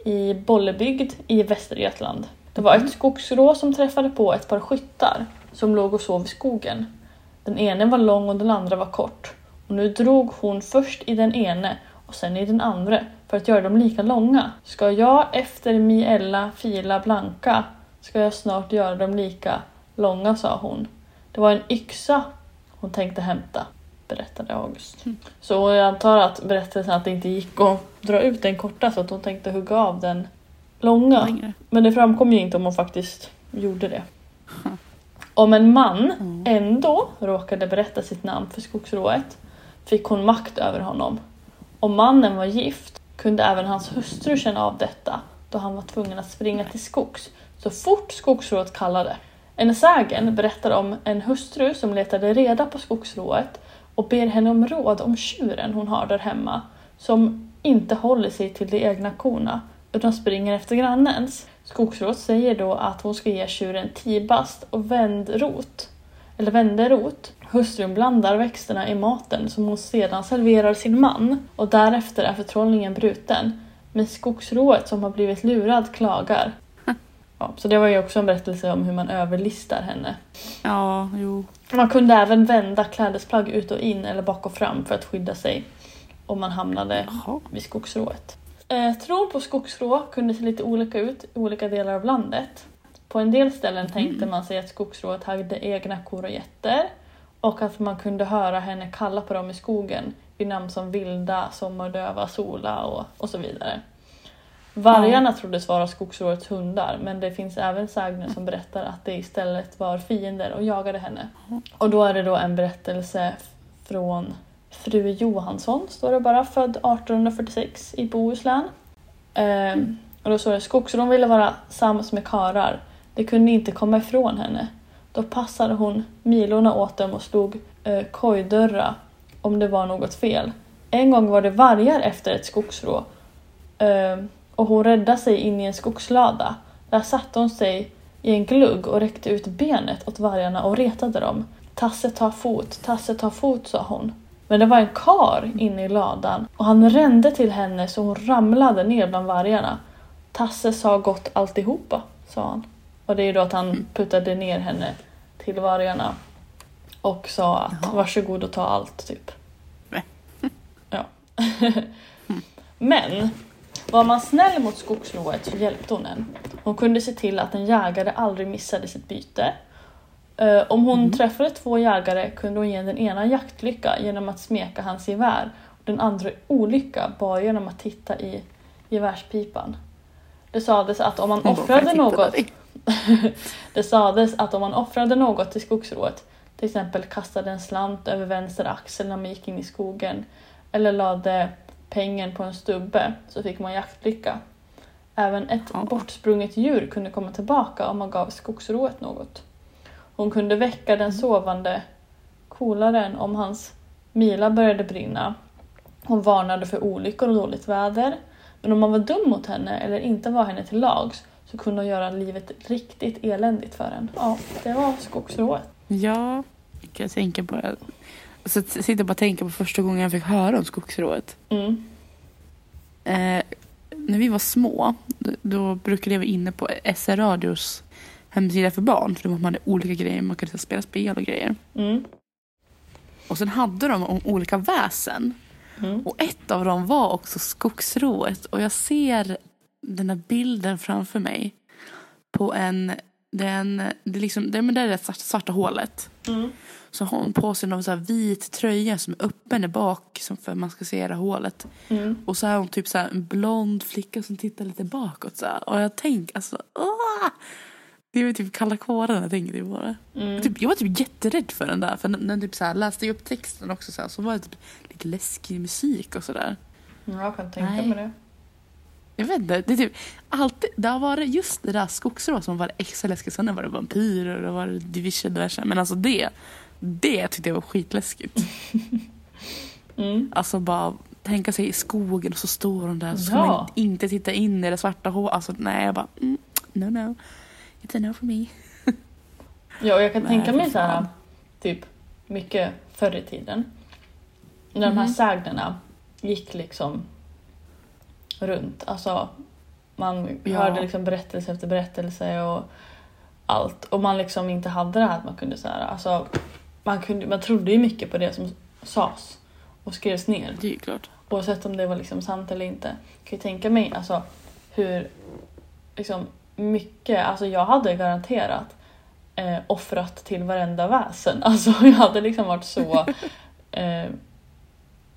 i Bollebygd i Västergötland. Det var ett skogsrå som träffade på ett par skyttar som låg och sov i skogen. Den ene var lång och den andra var kort. Och nu drog hon först i den ene och sen i den andra för att göra dem lika långa. Ska jag efter Miella fila blanka ska jag snart göra dem lika långa, sa hon. Det var en yxa hon tänkte hämta, berättade August. Så jag antar att berättelsen att det inte gick att dra ut den korta så att hon tänkte hugga av den långa. Längre. Men det framkom ju inte om hon faktiskt gjorde det. Om en man ändå råkade berätta sitt namn för skogsrået fick hon makt över honom. Om mannen var gift kunde även hans hustru känna av detta då han var tvungen att springa till skogs så fort skogsrået kallade. En sägen berättar om en hustru som letade reda på skogsrået och ber henne om råd om tjuren hon har där hemma som inte håller sig till de egna korna utan springer efter grannens. Skogsrået säger då att hon ska ge tjuren tibast och vändrot eller vänderot. Hustrun blandar växterna i maten som hon sedan serverar sin man och därefter är förtrollningen bruten. Men skogsrået som har blivit lurad klagar. Ja, så det var ju också en berättelse om hur man överlistar henne. Ja, jo. Man kunde även vända klädesplagg ut och in eller bak och fram för att skydda sig om man hamnade Jaha. vid skogsrået. Eh, tron på skogsrå kunde se lite olika ut i olika delar av landet. På en del ställen tänkte man sig att skogsrået hade egna kor och getter och att man kunde höra henne kalla på dem i skogen vid namn som Vilda, Sommardöva, Sola och, och så vidare. Vargarna troddes vara skogsrådets hundar men det finns även sägner som berättar att det istället var fiender och jagade henne. Och då är det då en berättelse från fru Johansson, står det bara, född 1846 i Bohuslän. Ehm, och då står det skogsrån ville vara sams med karar. De kunde inte komma ifrån henne. Då passade hon milorna åt dem och slog eh, kojdörra om det var något fel. En gång var det vargar efter ett skogsrå Ehm, och hon räddade sig in i en skogslada. Där satte hon sig i en glugg och räckte ut benet åt vargarna och retade dem. Tasse ta fot, Tasse ta fot, sa hon. Men det var en kar inne i ladan och han rände till henne så hon ramlade ner bland vargarna. Tasse sa gott alltihopa, sa han. Och det är då att han puttade ner henne till vargarna och sa att Jaha. varsågod och ta allt, typ. Nej. Ja. Men var man snäll mot skogsrået så hjälpte hon en. Hon kunde se till att en jägare aldrig missade sitt byte. Eh, Om hon träffade två jägare kunde hon ge den ena jaktlycka genom att smeka hans gevär och den andra olycka bara genom att titta i gevärspipan. Det sades att om man offrade "Får jag titta något där?" det sades att om man offrade något till skogsrået, till exempel kastade en slant över vänster axel när man gick in i skogen eller lade pengen på en stubbe så fick man jaktlycka. Även ett bortsprunget djur kunde komma tillbaka om man gav skogsrået något. Hon kunde väcka den sovande kolaren om hans mila började brinna. Hon varnade för olyckor och dåligt väder. Men om man var dum mot henne eller inte var henne till lags så kunde hon göra livet riktigt eländigt för en. Ja, det var skogsrået. Ja, jag kan tänka på det. Så jag sitter bara och tänker på första gången jag fick höra om skogsrået. Mm. Eh, när vi var små, då, då brukade jag vara inne på SR Radios hemsida för barn. För de hade olika grejer, man kunde spela spel och grejer. Mm. Och sen hade de om olika väsen. Mm. Och ett av dem var också skogsrået. Och jag ser den här bilden framför mig. På en, den, det är liksom, det, men det är det svarta, svarta hålet. Mm. Så har hon på sig någon så här vit tröja som är öppen där bak. Som för att man ska se det hålet. Mm. Och så är hon typ så en blond flicka som tittar lite bakåt. Så här. Och jag tänker alltså, åh! Det är typ kalla kårar när jag tänker på det. Mm. Typ, jag var typ jätterädd för den där. För när den typ så här läste jag upp texten också så, här, så var det typ lite läskig musik och sådär. Jag kan tänka Nej. mig det. Jag vet inte, det är typ alltid, det har varit just det där skogsrå som var extra läskigt. Sen var det vampyrer och det var division diverse. Men alltså det, det tyckte jag var skitläskigt. Mm. Alltså bara tänka sig i skogen och så står de där och så ska Ja. man inte titta in i det svarta hålet. Alltså nej, jag bara mm, no no. It's a no for me. Ja, och jag kan Nej, tänka mig så här, typ mycket förr i tiden. När de här Mhm. sägnerna gick liksom runt. Alltså, man Ja. hörde liksom berättelse efter berättelse och allt. Och man liksom inte hade det här att man kunde så här, alltså, man, kunde, man trodde ju mycket på det som sades och skrevs ner. Det är ju klart. Oavsett om det var liksom sant eller inte. Jag kan ju tänka mig alltså, hur liksom, mycket, alltså jag hade garanterat eh, offrat till varenda väsen. Alltså jag hade liksom varit så, eh,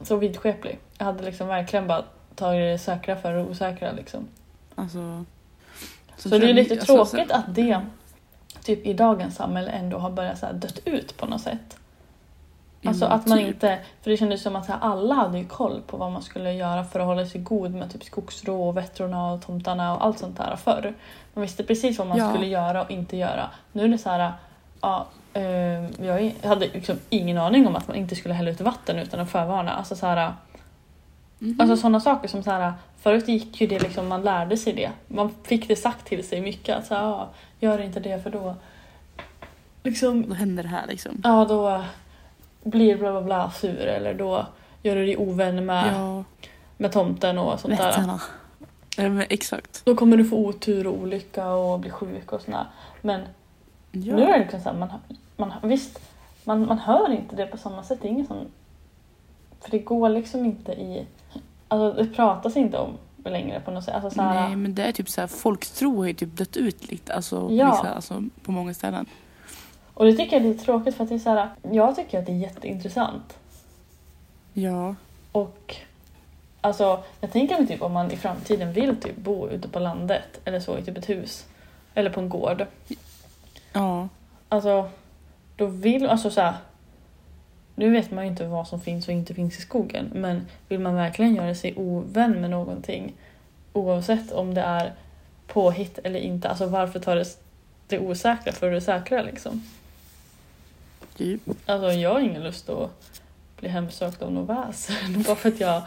så vidskeplig. Jag hade liksom verkligen bara tagit det säkra för det osäkra liksom. Alltså, Så, det är lite alltså, tråkigt så- att det typ i dagens samhälle ändå har börjat så här dött ut på något sätt. Alltså Mm, att man typ. inte, för det kändes som att så här, alla hade ju koll på vad man skulle göra för att hålla sig god med typ skogsrå och vettrorna och tomtarna och allt sånt där förr. Man visste precis vad man Ja. skulle göra och inte göra. Nu är det så här, ja, eh, jag hade liksom ingen aning om att man inte skulle hälla ut vatten utan att förvarna. Alltså så här, Mhm. Alltså sådana saker som så här, förut gick ju det liksom, man lärde sig det. Man fick det sagt till sig mycket. Att så här, ja, gör inte det för då liksom, Då händer det här liksom. ja då blir bla bla bla sur eller då gör du dig ovän med, Ja, med tomten och sånt där. vättarna. Ja, men exakt. Då kommer du få otur och olycka och bli sjuk och sådär. Men Ja. nu är det liksom såhär, man, man, visst, man, man hör inte det på samma sätt. Det är ingen sån... För det går liksom inte i... Alltså det pratas inte om längre på något sätt. Alltså, så här, Nej men det är typ så här, folktro har ju typ dött ut lite alltså, på Ja. vissa, alltså, på många ställen. Och det tycker jag är lite tråkigt för att det är så här, jag tycker att det är jätteintressant. Ja. Och alltså, jag tänker mig typ om man i framtiden vill typ bo ute på landet eller så i typ ett hus. Eller på en gård. Ja. Alltså, då vill, alltså så här, Nu vet man ju inte vad som finns och inte finns i skogen men vill man verkligen göra sig ovän med någonting oavsett om det är påhitt eller inte, alltså varför tar det det osäkra för det säkra liksom? Typ. Alltså jag har ingen lust att bli hemsökt av något väsen bara för att jag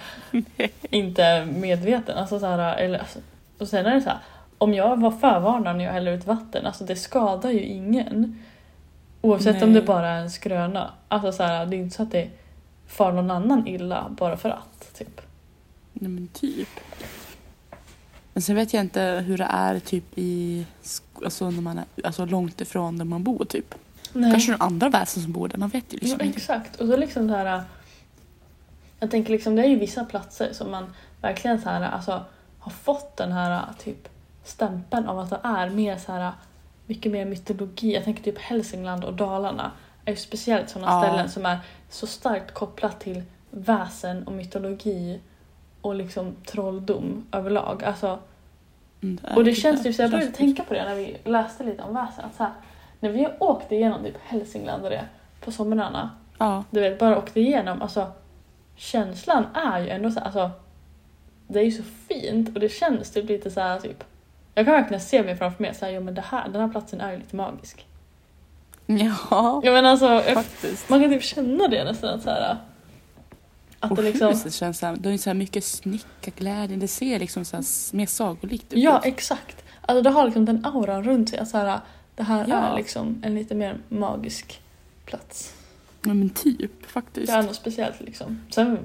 inte är medveten. Alltså så här, eller, alltså, och sen är det så här, om jag var förvarnad när jag häller ut vatten, alltså det skadar ju ingen. Oavsett om Nej. det bara är en skröna. Alltså så här, det är inte så att det far någon annan illa bara för att. Typ. Nej men typ. Men sen vet jag inte hur det är typ i, alltså när man är alltså långt ifrån där man bor typ. Nej. Kanske några andra väsen som bor där, man vet ju liksom ja, exakt. Och så liksom så här. Jag tänker liksom, det är ju vissa platser som man verkligen så här, alltså, har fått den här typ stämpeln av att det är mer så här mycket mer mytologi. Jag tänker typ Hälsingland och Dalarna är ju speciellt sådana Ja. ställen som är så starkt kopplat till väsen och mytologi och liksom trolldom överlag. Alltså, Mm, är och det typ känns typ så jag började tänka på det när vi läste lite om väsen. Att så här, när vi åkte igenom typ Hälsingland och det på somrarna Ja, du vet, bara åkte igenom, alltså känslan är ju ändå så här, alltså det är ju så fint och det känns typ lite så här typ jag kan verkligen se mig framför mig så här, jo men det här, den här platsen är ju lite magisk. ja Ja men alltså, faktiskt. man kan typ känna det nästan så här att Och det liksom, huset känns så här, det är så här mycket snickarglädje, det ser liksom så här mer sagolikt ut. ja exakt. Alltså det har liksom den auran runt sig, att så här, det här Ja. är liksom en lite mer magisk plats. ja men typ faktiskt. Det är något speciellt liksom. Sen,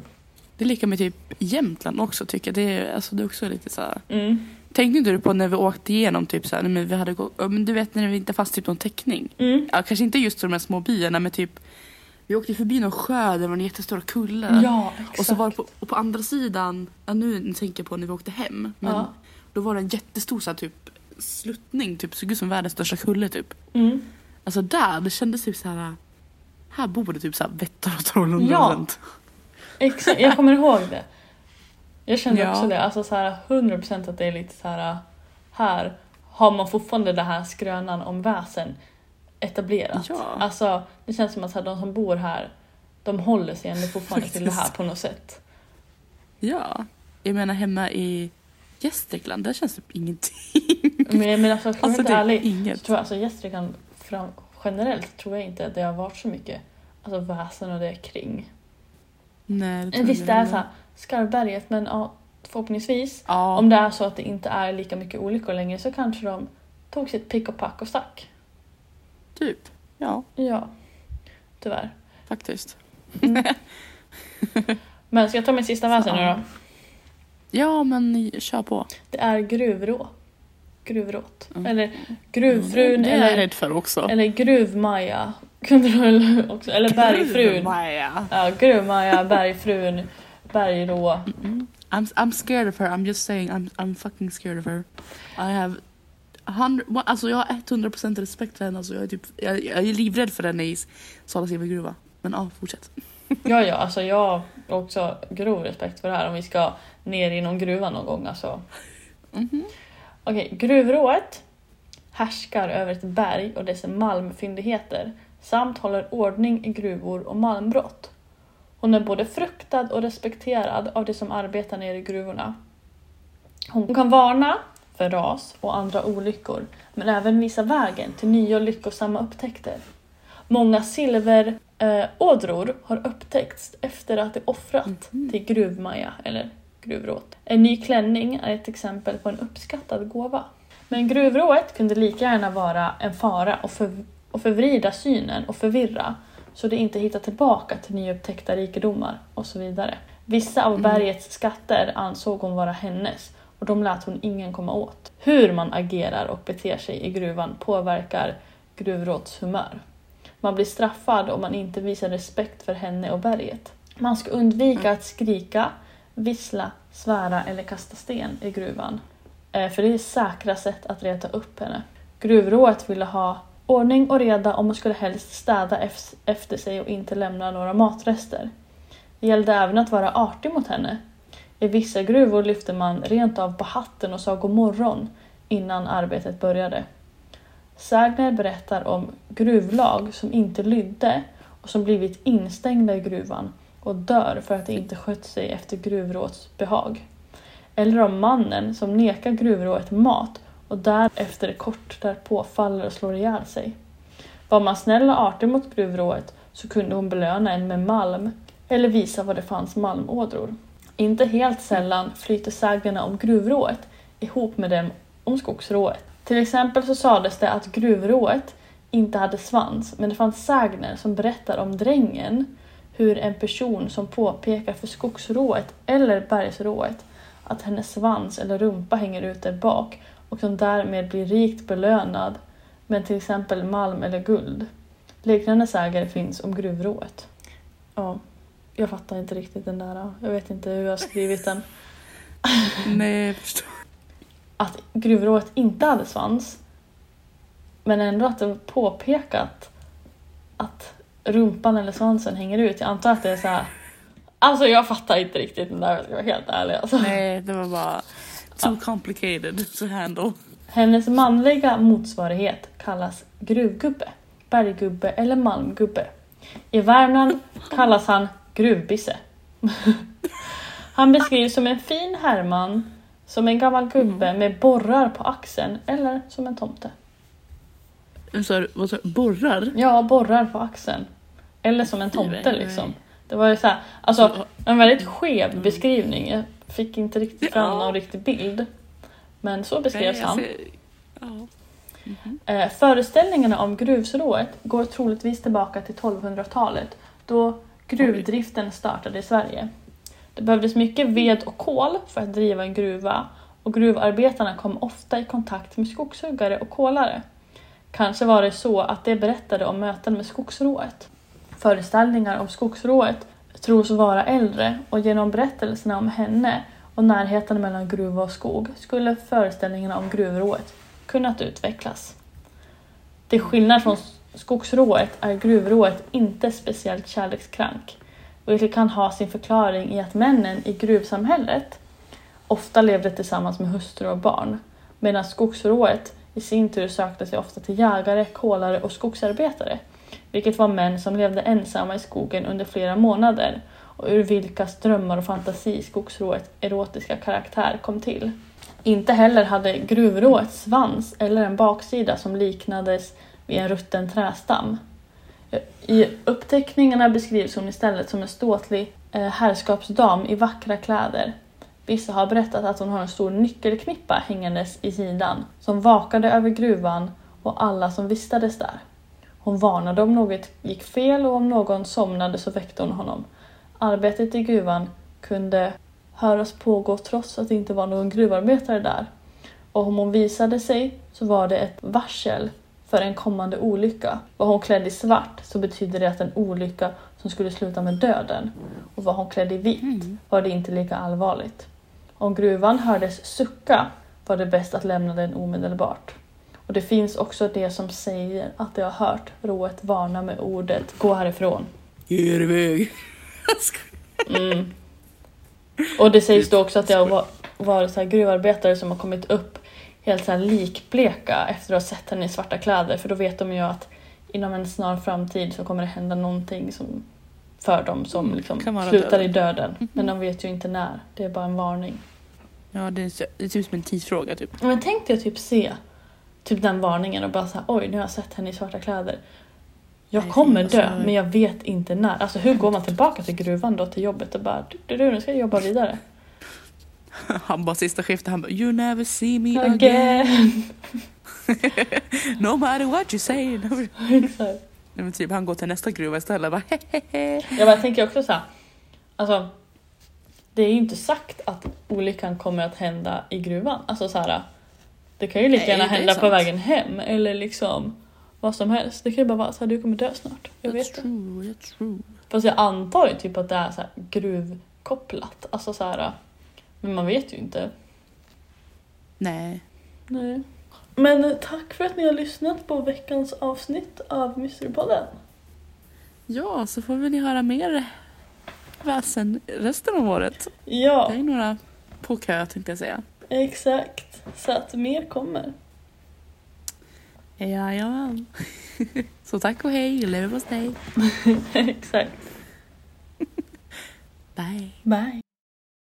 Det är lika med typ Jämtland också tycker jag. Det är, alltså, det är också lite så här. mm, Tänkte inte du på när vi åkte igenom typ så här, men vi hade gått, men du vet när vi inte fast typ någon täckning. mm. Ja, kanske inte just de här små byarna men typ vi åkte förbi någon sjö där det var en jättestora kullar. Ja, exakt. och så var på, och på andra sidan, ja, nu tänker jag på när vi åkte hem. Men Ja. då var det en jättestor så här, typ sluttning, typ såg ut som världens största kulle typ. Mm. Alltså där, det kändes typ så här. Här bor det typ så här vättar och troll Ja. Exakt, jag kommer ihåg det. Jag kände Ja. också det, alltså så här 100% att det är lite så här här har man fortfarande den här skrönan om väsen etablerat. Ja. Alltså det känns som att så här, de som bor här de håller sig ändå fortfarande till det här på något sätt. Ja. Jag menar hemma i Gästrikland, där känns typ ingenting. Men, men alltså, ska jag Alltså det är ärlig, så inget. tror jag, alltså Gästrikland fram, generellt tror jag inte att det har varit så mycket alltså, väsen och det kring. Nej, det tror visst jag det är så här, Skarvberget men ja, förhoppningsvis Ja. Om det är så att det inte är lika mycket olyckor längre så kanske de tog sitt pick och pack och stack. Typ. Ja, Ja, tyvärr. faktiskt. Men ska jag ta min sista väsen nu då? Ja, men kör på. Det är gruvrå. Gruvråt. Mm. Eller gruvfrun Det är jag eller, rädd för också. eller gruvmaja. Kunde du också? Eller bergfrun. Maja. Ja, gruvmaja, bergfrun, bergrå. I'm, I'm scared of her, I'm just saying I'm, I'm fucking scared of her. I have 100, alltså jag har 100% respekt för henne. Alltså jag, är typ, jag, jag är livrädd för henne i Sala silvergruva. Men ja, fortsätt. Ja, ja, alltså jag har också grov respekt för det här om vi ska ner i någon gruva någon gång. Alltså. Mhm. Okej, gruvrået härskar över ett berg och dess malmfyndigheter samt håller ordning i gruvor och malmbrott. Hon är både fruktad och respekterad av de som arbetar nere i gruvorna. Hon kan varna för ras och andra olyckor men även visa vägen till nya och lyckosamma upptäckter. Många silverådror eh, har upptäckts efter att de offrat till gruvmaja eller gruvråt. En ny klänning är ett exempel på en uppskattad gåva. Men gruvrået kunde lika gärna vara en fara och för, och förvrida synen och förvirra så det inte hittar tillbaka till nyupptäckta rikedomar och så vidare. Vissa av bergets skatter ansåg hon vara hennes och de lät hon ingen komma åt. Hur man agerar och beter sig i gruvan påverkar gruvråds humör. Man blir straffad om man inte visar respekt för henne och berget. Man ska undvika att skrika, vissla, svära eller kasta sten i gruvan. Eh, För det är säkra sätt att reta upp henne. Gruvrået ville ha ordning och reda och man skulle helst städa efter sig och inte lämna några matrester. Det gällde även att vara artig mot henne. I vissa gruvor lyfte man rent av på hatten och sa god morgon innan arbetet började. Sägner berättar om gruvlag som inte lydde och som blivit instängda i gruvan och dör för att de inte skött sig efter gruvråets behag. Eller om mannen som nekar gruvrået mat och därefter kort därpå faller och slår ihjäl sig. Var man snäll och artig mot gruvrået så kunde hon belöna en med malm eller visa var det fanns malmådror. Inte helt sällan flyter sägnerna om gruvrået ihop med dem om skogsrået. Till exempel så sades det att gruvrået inte hade svans, men det fanns sägner som berättar om drängen, hur en person som påpekar för skogsrået eller bergsrået att hennes svans eller rumpa hänger ut där bak och som därmed blir rikt belönad med till exempel malm eller guld. Liknande sägner finns om gruvrået. Ja, jag fattar inte riktigt den där. Jag vet inte hur jag har skrivit den. Nej, jag förstår. Att gruvrået inte hade svans. Men ändå att det var påpekat att rumpan eller svansen hänger ut. Jag antar att det är så här. Alltså jag fattar inte riktigt den där, jag ska vara helt ärlig. Alltså. Nej, det var bara too complicated to handle. Hennes manliga motsvarighet kallas gruvgubbe, berggubbe eller malmgubbe. I Värmland kallas han gruvbisse. Han beskrivs som en fin herrman, som en gammal gubbe med borrar på axeln eller som en tomte. Så, vad sa du? Borrar? Ja, borrar på axeln. Eller som en tomte liksom. Det var ju så här, alltså en väldigt skev beskrivning. Fick inte riktigt fram någon riktig bild. Men så beskrevs han. Eh, föreställningarna om gruvsrået går troligtvis tillbaka till 1200-talet då gruvdriften startade i Sverige. Det behövdes mycket ved och kol för att driva en gruva och gruvarbetarna kom ofta i kontakt med skogshuggare och kolare. Kanske var det så att de berättade om möten med skogsrået. Föreställningar om skogsrået tros vara äldre och genom berättelserna om henne och närheten mellan gruva och skog skulle föreställningarna om gruvrået kunnat utvecklas. Till skillnad från skogsrået är gruvrået inte speciellt kärlekskrank, vilket kan ha sin förklaring i att männen i gruvsamhället ofta levde tillsammans med hustru och barn, medan skogsrået i sin tur sökte sig ofta till jägare, kolare och skogsarbetare, vilket var män som levde ensamma i skogen under flera månader och ur vilkas drömmar och fantasi skogsrået erotiska karaktär kom till. Inte heller hade gruvrået svans eller en baksida som liknades vid en rutten trästam. I uppteckningarna beskrivs hon istället som en ståtlig eh, herrskapsdam i vackra kläder. Vissa har berättat att hon har en stor nyckelknippa hängandes i sidan som vakade över gruvan och alla som vistades där. Hon varnade om något gick fel och om någon somnade så väckte hon honom. Arbetet i gruvan kunde höras pågå trots att det inte var någon gruvarbetare där. Och om hon visade sig så var det ett varsel för en kommande olycka. Var hon klädd i svart så betyder det att en olycka som skulle sluta med döden. Och var hon klädd i vitt var det inte lika allvarligt. Om gruvan hördes sucka var det bäst att lämna den omedelbart. Och det finns också det som säger att de har hört rået varna med ordet gå härifrån. Ge er iväg. Mm. Och det sägs då också att det har va- varit så här gruvarbetare som har kommit upp helt så likbleka efter att ha sett henne i svarta kläder för då vet de ju att inom en snar framtid så kommer det hända någonting som för dem som liksom kan vara slutar döden. i döden. Men de vet ju inte när. Det är bara en varning. Ja, det är, det är typ som en tidsfråga typ. Men tänk dig att typ se typ den varningen och bara så här, oj nu har jag sett henne i svarta kläder. Jag kommer alltså- dö men jag vet inte när. Alltså hur går man tillbaka till gruvan då till jobbet och bara du, du, du nu ska jag jobba vidare. Han bara sista skiftet, han bara You never see me again. Again. No matter what you say. No. Exakt. Nej, men typ han går till nästa gruva istället. Bara, hehehe. Ja, jag tänker också så här. Alltså, det är ju inte sagt att olyckan kommer att hända i gruvan. Alltså så här, det kan ju lika Nej, gärna det är hända på vägen hem eller liksom vad som helst. Det kan ju bara vara så här, du kommer dö snart. Jag vet That's det. true, that's true. Fast jag antar ju typ att det är så här gruvkopplat. Alltså så här, men man vet ju inte. Nej. Nej. Men tack för att ni har lyssnat på veckans avsnitt av Mysterypodden. Ja, så får vi ni höra mer väsen resten av året. Ja, Det är några på kö tänkte jag säga. Exakt. Så att mer kommer. Jajamän. Så tack och hej, lever hos dig. exakt. Bye. Bye.